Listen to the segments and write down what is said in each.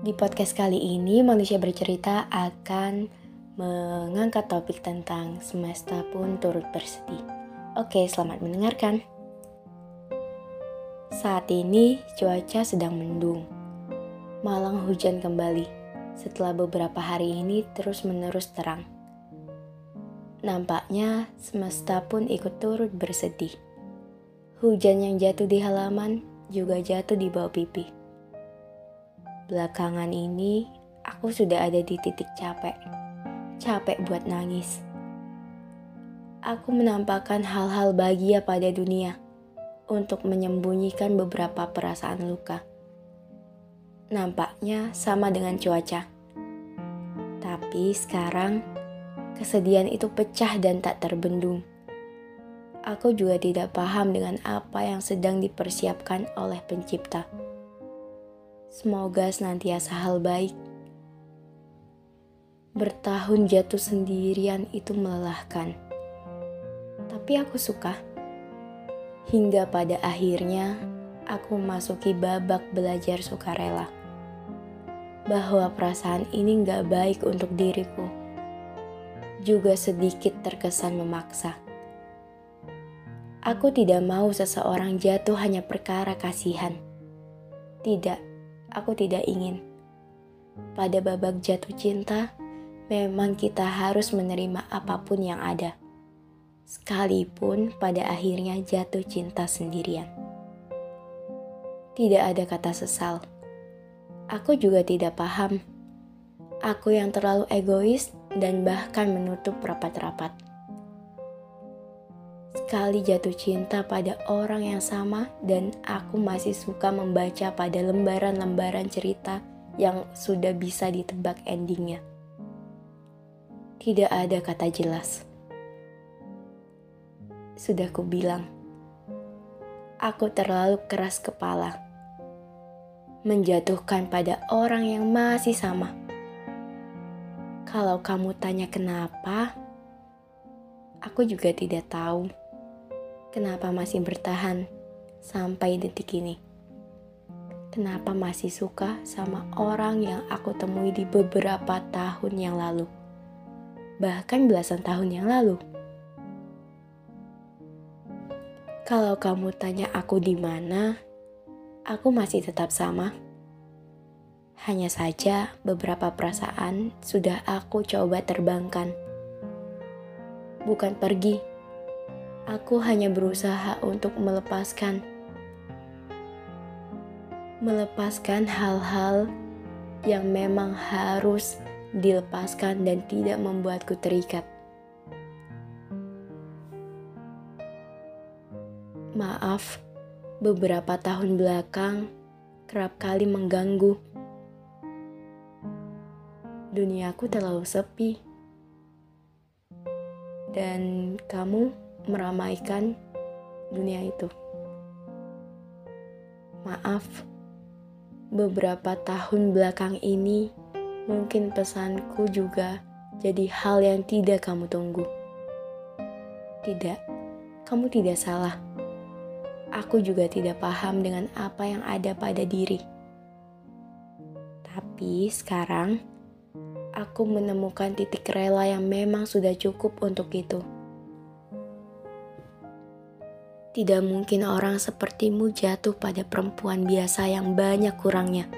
Di podcast kali ini, manusia bercerita akan mengangkat topik tentang semesta pun turut bersedih. Oke, selamat mendengarkan. Saat ini cuaca sedang mendung. Malang hujan kembali setelah beberapa hari ini terus-menerus terang. Nampaknya semesta pun ikut turut bersedih. Hujan yang jatuh di halaman juga jatuh di bawah pipi Belakangan ini, aku sudah ada di titik capek. Capek buat nangis. Aku menampakkan hal-hal bahagia pada dunia untuk menyembunyikan beberapa perasaan luka. Nampaknya sama dengan cuaca. Tapi sekarang, kesedihan itu pecah dan tak terbendung. Aku juga tidak paham dengan apa yang sedang dipersiapkan oleh Pencipta. Semoga senantiasa hal baik. Bertahun jatuh sendirian itu melelahkan. Tapi aku suka. Hingga pada akhirnya aku memasuki babak belajar sukarela. Bahwa perasaan ini gak baik untuk diriku. Juga sedikit terkesan memaksa. Aku tidak mau seseorang jatuh hanya perkara kasihan. Tidak, aku tidak ingin. Pada babak jatuh cinta, memang kita harus menerima apa pun yang ada. Sekalipun pada akhirnya jatuh cinta sendirian. Tidak ada kata sesal. Aku juga tidak paham. Aku yang terlalu egois dan bahkan menutup rapat-rapat sekali jatuh cinta pada orang yang sama dan aku masih suka membaca pada lembaran-lembaran cerita yang sudah bisa ditebak endingnya. Tidak ada kata jelas. Sudah ku bilang, aku terlalu keras kepala. Menjatuhkan pada orang yang masih sama. Kalau kamu tanya kenapa, aku juga tidak tahu kenapa masih bertahan sampai detik ini. Kenapa masih suka sama orang yang aku temui di beberapa tahun yang lalu, bahkan belasan tahun yang lalu. Kalau kamu tanya aku di mana, aku masih tetap sama. Hanya saja beberapa perasaan sudah aku coba terbangkan. Bukan pergi, Aku hanya berusaha untuk melepaskan, melepaskan hal-hal yang memang harus dilepaskan dan tidak membuatku terikat. Maaf, beberapa tahun belakang kerap kali mengganggu. Duniaku terlalu sepi, dan kamu meramaikan dunia itu. Maaf, beberapa tahun belakang ini mungkin pesanku juga jadi hal yang tidak kamu tunggu. Tidak, kamu tidak salah. Aku juga tidak paham dengan apa yang ada pada diri. Tapi sekarang, aku menemukan titik rela yang memang sudah cukup untuk itu. Tidak mungkin orang sepertimu jatuh pada perempuan biasa yang banyak kurangnya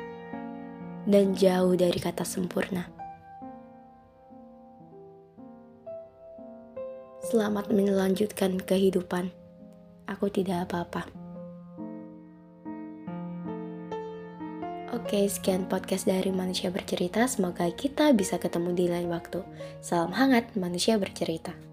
dan jauh dari kata sempurna. Selamat melanjutkan kehidupan. Aku tidak apa-apa. Oke, sekian podcast dari Manusia Bercerita. Semoga kita bisa ketemu di lain waktu. Salam hangat, Manusia Bercerita.